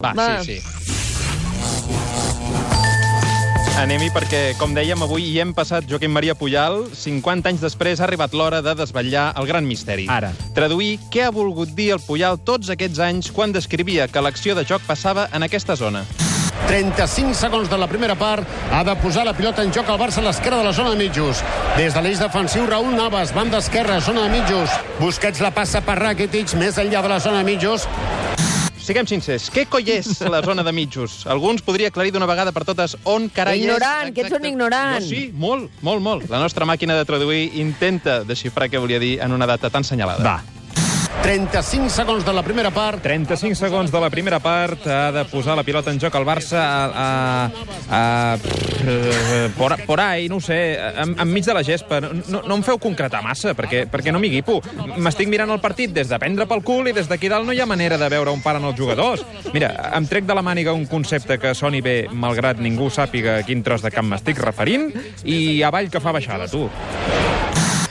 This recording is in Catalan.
Va, Va. sí, sí. Anem-hi perquè, com dèiem, avui hi hem passat Joaquim Maria Pujal. 50 anys després ha arribat l'hora de desvetllar el gran misteri. Ara. Traduir què ha volgut dir el Pujal tots aquests anys quan descrivia que l'acció de joc passava en aquesta zona. 35 segons de la primera part. Ha de posar la pilota en joc al Barça a l'esquerra de la zona de mitjos. Des de l'eix defensiu, Raúl Navas, banda esquerra, zona de mitjos. Busquets la passa per Rakitic, més enllà de la zona de mitjos. Siguem sincers, què coi és la zona de mitjos? Algú ens podria aclarir d'una vegada per totes on carai Ignorant, és... que ets un ignorant. Jo sí, molt, molt, molt. La nostra màquina de traduir intenta desxifrar què volia dir en una data tan senyalada. Va. 35 segons de la primera part. 35 segons de la primera part, ha de posar la pilota en joc al Barça a, a, a, por, por ahí, no ho sé, en, enmig de la gespa. No, no em feu concretar massa, perquè, perquè no m'hi guipo. M'estic mirant el partit des de prendre pel cul i des d'aquí dalt no hi ha manera de veure on paren els jugadors. Mira, em trec de la màniga un concepte que soni bé, malgrat ningú sàpiga a quin tros de camp m'estic referint, i avall que fa baixada, tu.